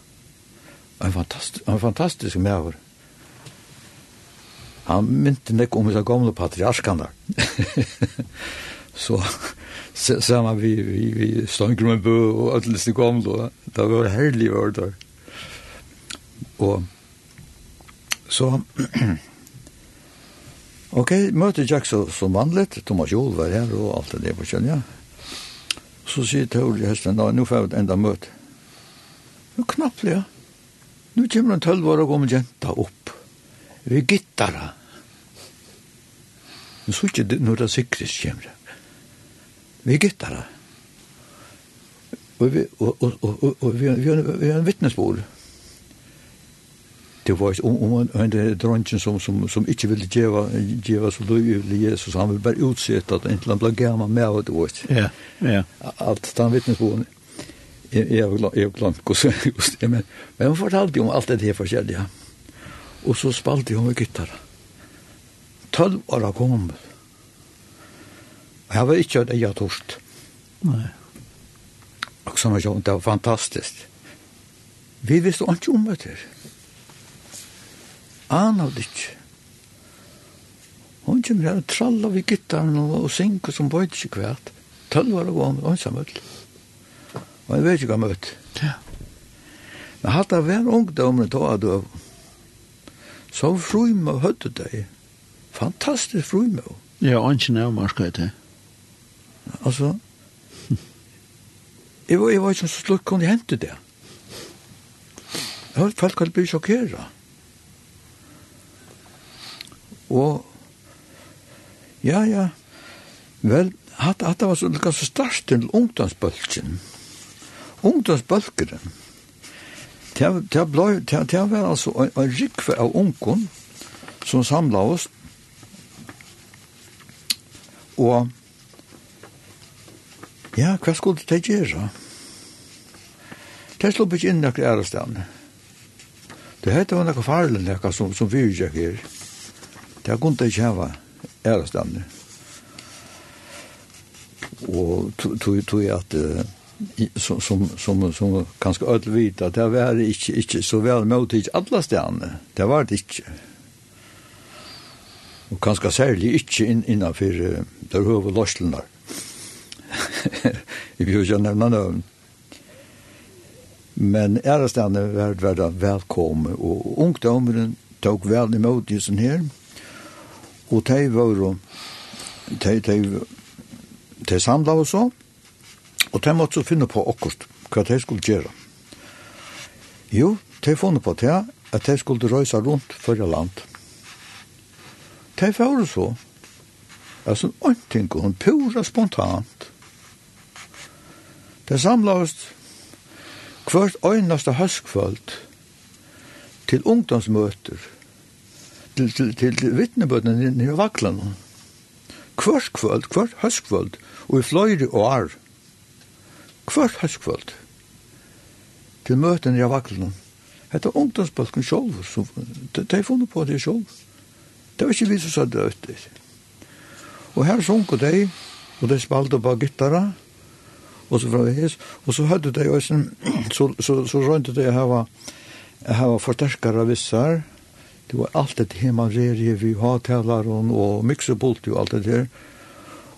En fantastisk, en fantastisk medver. Mm han mynte nek om disse gamle patriarkene. [LAUGHS] så ser man vi, vi, vi stod med bø og alle disse gamle, det var herlige år der. Og så, [CLEARS THROAT] ok, møter Jack så, som vanligt, Thomas Jol var her og alt det der på kjønn, ja. Så sier Tauri hesten, da, nå får jeg enda møte. Nå knappt, ja. Nå kommer en tølv år og kommer jenta opp vi gittara. Men så ikke når det sikres kommer. Vi gittara. Og vi, og, og, og, og, vi, vi vi har en vittnesbord. Det var om en en dronjen som, som, som ikke ville djeva, djeva så løy løyvlig Jesus, han ville bare utsette at enten han ble gamma med og det var Ja, ja. Alt den vittnesborden jeg har glemt hvordan jeg men men hun fortalte jo om alt det her forskjellige. Ja og så spalte hun med gittara. Tølv år Og Jeg var ikke et eget torst. Nei. Og som jeg det var fantastisk. Vi visste ikke om det her. Anna hadde ikke. Hun kommer her og tralla ved gittaren og, og synker som bøyde ikke kvært. Tølv år kom, og hun sa møtt. Og jeg vet ikke hva møtt. Ja. Men hatt av hver ungdommen til å ha døv så frymå høyde det. Fantastisk frymå. Ja, ikke nær marskøy til. Altså, [LAUGHS] jeg, var, jeg var ikke så slutt kunne hente det. Jeg hørte folk hadde blitt sjokkeret. Og, ja, ja, vel, hatt, hatt det var så, det så størst til ungdomsbølgen. Ungdomsbølgeren. Det ble, det var altså en en rikve av onkon som samla oss, og ja, hva skulle det gjøre? Det slå ikke inn noen ærestene. Det hette var noe farlig noe som, som vi ikke her. Det kunne det ikke hava ærestene. Og tog jeg at Uh, som, som, som, som kanske öll vita, det var inte inte så väl mot inte alla stjärnor Det var det ikke. Og särskilt inte in inn, innenfor uh, der høve där Vi vil ikke nämna noen. Men ærestene var det och ungdomen tog väl emot imot sån här och de var, de, de, de samlade oss opp, Og de måtte så finne på akkurat hva de skulle gjøre. Jo, de funnet på det at de skulle røysa rundt førre land. De fører så, altså, ønting, hun pura spontant. De samlast hvert øyneste høskfølt til ungdomsmøter, til, til, til, til vittnebøtene nere vaklen. Hvert kvöld, hvert høskfølt, og i fløyre og arv hvert høstkvöld til møten i avaklen. Hette ungdomsbalken sjolv, som de funnet på det sjálf. Det var ikke vi som sa det ut det. Og her sunk og de, og de spalte på gittara, og så fra hes, og så hadde de også, så, så, så rønte de hava, hava forsterkare vissar, det var alt det hemma rerie vi hatalar og miksepult og alt det der.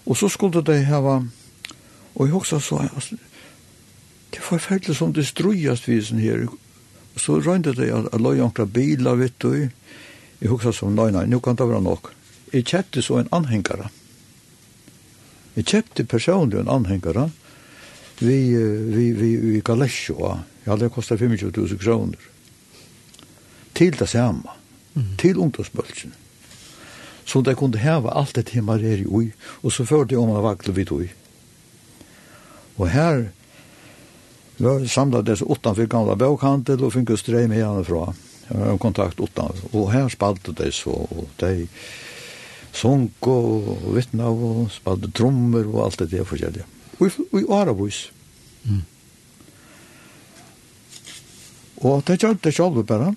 Og så skulle de hava, og jeg også så, det var forferdelig som det strøyast visen her. Så røynde det at jeg løy onkla biler, vet du. Jeg huksa som, nei, nei, nå kan det være nok. Jeg kjøpte så en anhengare. Jeg kjøpte personlig en anhengare. Vi, vi, vi, vi galesjo, Ja, det kostet 25 000 kroner. Til det samme. Mm. Til ungdomsbølsen. Så det kunne heve alt det timmar er i ui, og så førte jeg om en vakle vidt ui. Og her, Vi samlade oss utanför gamla bokhandel och fick en ström hemifrån. Jag kontakt utenfor. Og her spalte det så. og de sång og vittna og spalte trommer og alt det der forskjellige. Og i Arabus. Mm. Og det gjør det selv bare.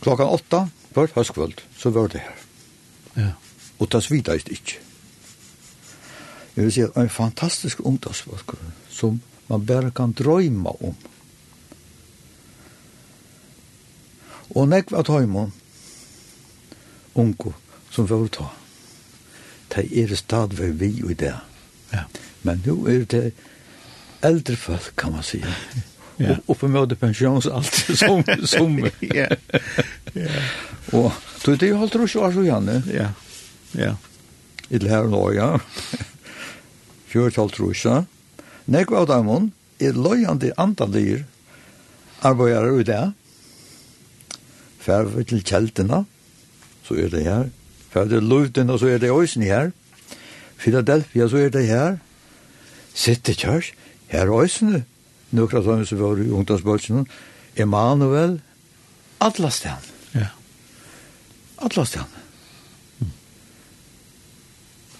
Klockan åtta, på høstkvöld, så var det her. Ja. Og det svitade inte. Jeg vil si en fantastisk ungdomsfolk som man bare kan drøyma om. Og nekva at tøymon, unko som vi vil ta. De er stadvei vi i det. Ja. Men nu er det eldre folk, kan man si. Ja. Og på møte pensjons alt som som. [LAUGHS] ja. Ja. Og du det holdt du ikke år så gjerne. Ja. Ja. Det her nå, ja fjørtalt rusa. Nekva av dem er løyande andalir arbeidere ut der. Færve til kjeltene, så er det her. Færve til luften, så er det øysen her. Philadelphia, så er det her. Sitte kjørs, her er øysene. Nukra sånne som var i ungdomsbølsen. Emanuel, Atlastan. Ja. Atlastan.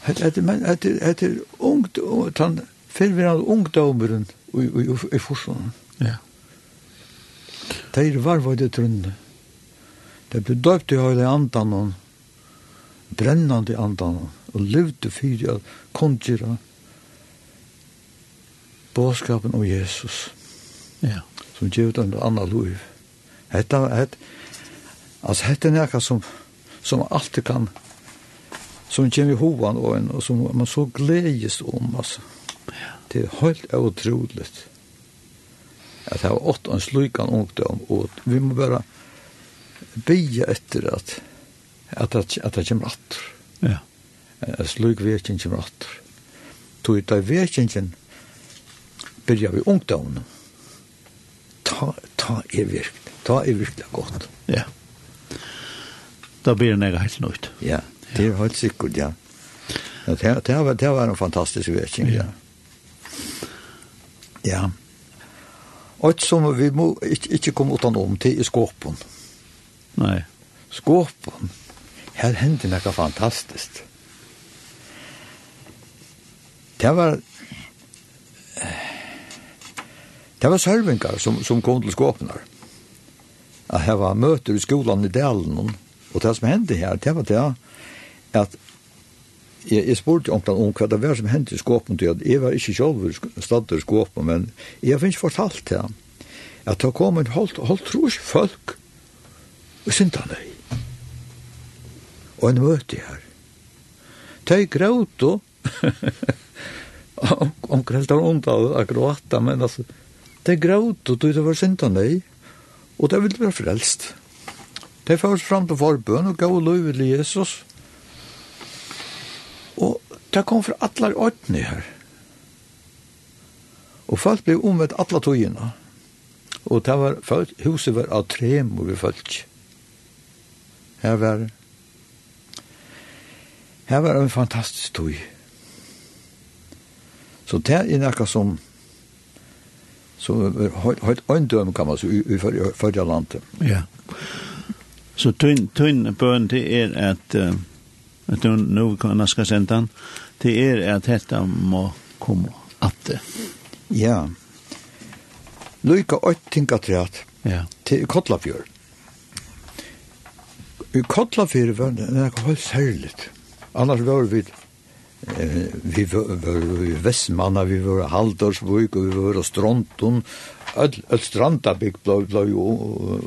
Hetta men etter, er ungt, tan, fyrvirrande ungdomeren i, i, i, i Forslånden. Ja. Det er varvade trunne. Det ble døpt i høyde andan, brennande andan, og levde fyrir at kongjera båskapen om Jesus. Ja. Som gjør den andre liv. Hetta, het altså, hetta er nekka som, som alltid kan som kommer hovan og, en och som man så gledes om alltså. Det är helt otroligt. Att ha åtte en slukan ungdom og vi måste bara be efter att att att att det kommer att. Ja. En sluk virkin kommer att. Tog det virkingen börjar vi ungdomen. Ta ta er virkelig. Ta er virkelig godt. Ja. Da blir det nega helt nøyt. Ja det er helt sikkert, ja. Det, det, var, det var en fantastisk vekking, ja. Ja. Och som vi må ikke, ikke komme utan till i skåpen. Nei. Skåpen. Her hendte noe fantastisk. Det var Det var sørvingar som, som kom til skåpenar. At her var møter i skolan i Dalen, og det som hendte her, det var det at jeg, jeg spurte onklan om hva det var som hendte i skåpen til at jeg var ikke selv stadig i skåpen, men jeg finnes fortalt til ham at det kom en holdt, holdt tros folk og syndene og en møte her. De gråt og onkran helt har ondt av å gråta, men altså, de gråt og det var syndene og det ville være frelst. De først fram til forbøn og gav lov til Jesus Og det kom fra alle ordene her. Og folk ble omvendt alle togene. Og det var folk, huset var av tre mor folk. Her var Her var en fantastisk tog. Så det er noe som som så høyt øyndøm kan man si i førre landet. Ja. Så tøyne bøn det er at uh, at nu, nu kan ska sända till er att detta må komma att det. Ja. Luka åt tänka trätt. Ja. Till Kotlafjord. I Kotlafjord var det något helt särligt. Annars var vi vi var i Vestmanna, vi var i Haldorsvik, og vi var i Stronton. Öll, öll strandabygg ble blei jo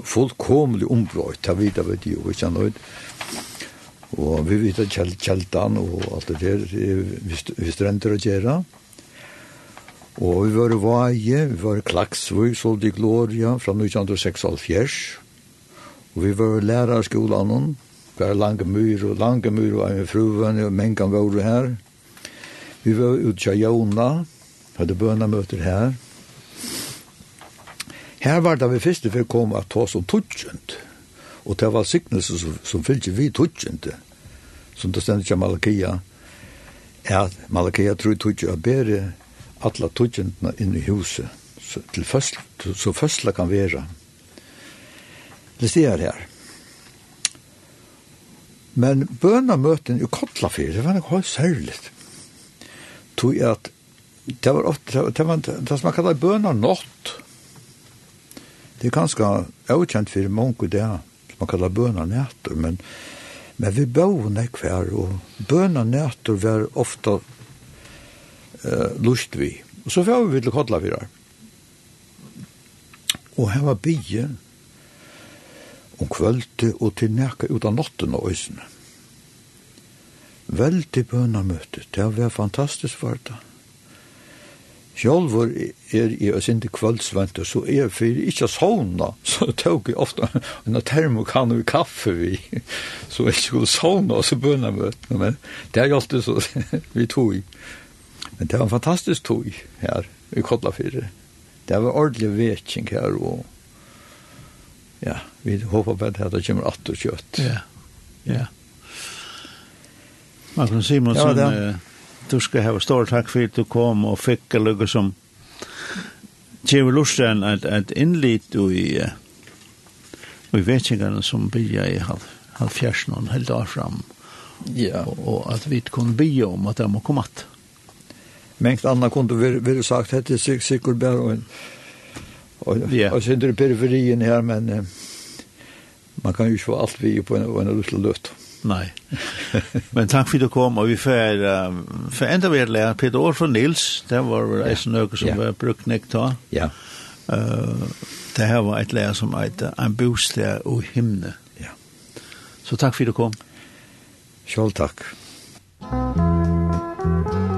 fullkomlig ombrøyt, ta jeg vet jo, ikke sant, Og vi vet at kjeltan og alt det der, vi, vi strømter å gjøre. Og vi var vaje, vi var klaksvøy, solde i Gloria fra 1906 Og vi var i lærerskolen, vi var lange myr og lange myr og en fruven og mengen var her. Vi var ute til Jona, hadde bønamøter her. Her var det vi første for å komme at ta som tutsjent. Og det var signelse som, som fylte vi tutsjente, som det stendte ikke Malakia, er at Malakia tror tutsje å bære alle tutsjentene inn i huset, så, til først, så først kan være. Det stiger her. Men bønamøten i Kotlafyr, det var nok høy særlig. Tog at det var ofte, det var det som man kallar bønanått. Det er ganske avkjent for mange det der man kallar bøna men, men vi bor nekv her, og bøna nætter var ofta eh, lust vi. Og så var vi til kodla. Og her var bie om kvölde og til nekka ut av notten og øysene. Veldig bøna det var fantastisk for det. Sjálfur er i oss sindi kvöldsvent, og så er jeg fyrir ikkje sovna, så tåg jeg ofta en termokan og kaffe vi, så jeg skulle sovna, og så bønna møtene, men det er jo alltid så vi tog. Men det var en fantastisk tog her i Kollafire. Det var ordentlig vetjeng her, og ja, vi håper på at det kommer att och kött. Ja, ja. Martin Simonsen, ja, det du skal ha stor takk for at du kom og fikk lukket som Tjeve Lusten at, at innlit i uh, i vetsingarna som bygger i halv, halvfjärsen och helt hel dag fram yeah. og, og at vi kunne bygge om at de må komme att Mengt anna kunde vi, vi sagt hette sikkert bare og, og, yeah. og det periferien her men eh, man kan jo ikke få alt vi på en, på en lusla løtt Nei. [LAUGHS] Men takk for at du kom, og vi får, uh, får enda vi lære Peter Årsson Nils, det var vel ja. en som ja. var brukt nekt da. Ja. Uh, det her var et lære som eit en bostad og himne. Ja. Så takk for at du kom. Sjål takk. Takk.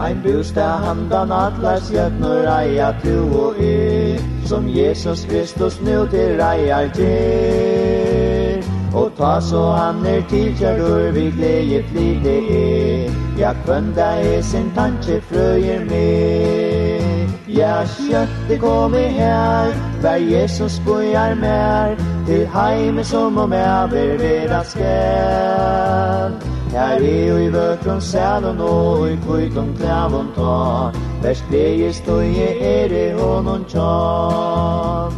Ein bostad handan allar stjørnur eia tu og i som Jesus Kristus nu til eier til. Og ta så han er tilkjördur vi glede flit i ja kvönda er sin tanke frøyer med. Ja, kjøtt kom i her, vær Jesus bojar mer, til heime som om jeg vil vera skjell. När vi i vörtron sälon og i kviton klävon ta Vers bleje støye er i honom tjar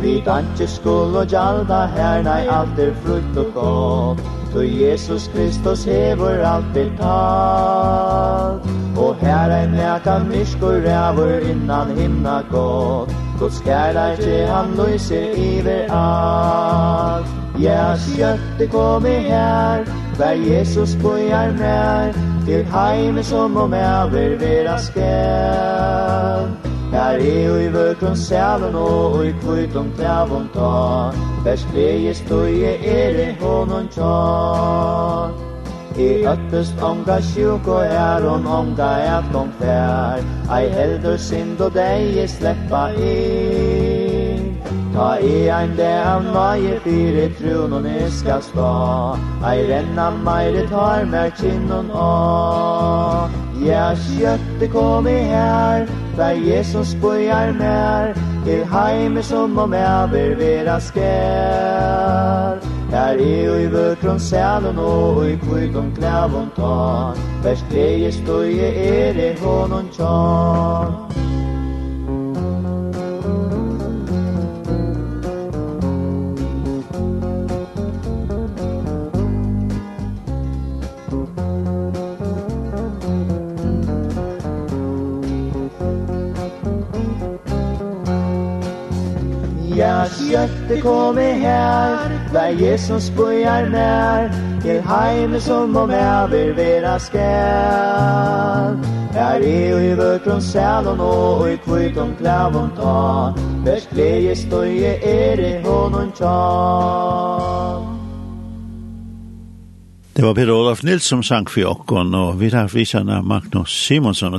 Vi danske skull og gjalda her, nei, alt er frukt og godt Så Jesus Kristus hever alt betalt Og her ein neka miskur ræver innan himna godt Guds kærleikje han løyser iver alt Ja, sjøtte kom i her. Der Jesus bojar mer Til heime som om over vera skæl Her er jo i vøkron sælen og i kvitom tævon ta. Vers pleie støye er i hånden tja I öttest omga sjuk og er hon omga et gong fær. Ei heldur synd og deg sleppa inn Ta i ein av nøye fyre trunon og skal stå. Ei renna meire tar mer kinnon å. Ja, kjøtte kom i her Der Jesus bojar mer. Til heime som om jeg vil vera skær. Her i og i vøkron sælen og i kvikom klævon ta Vers greie støye er i hånden tjån Jonas hjerte kommer her Vær Jesus bojar nær. Til heime som om jeg vil vera skær. Her er i vøkron sælen og i kviton klavon ta. Vers glede støye er i hånden tja. Det var Peter Olaf Nilsson som sang for okken, og vi tar frisene Magnus Simonsson, og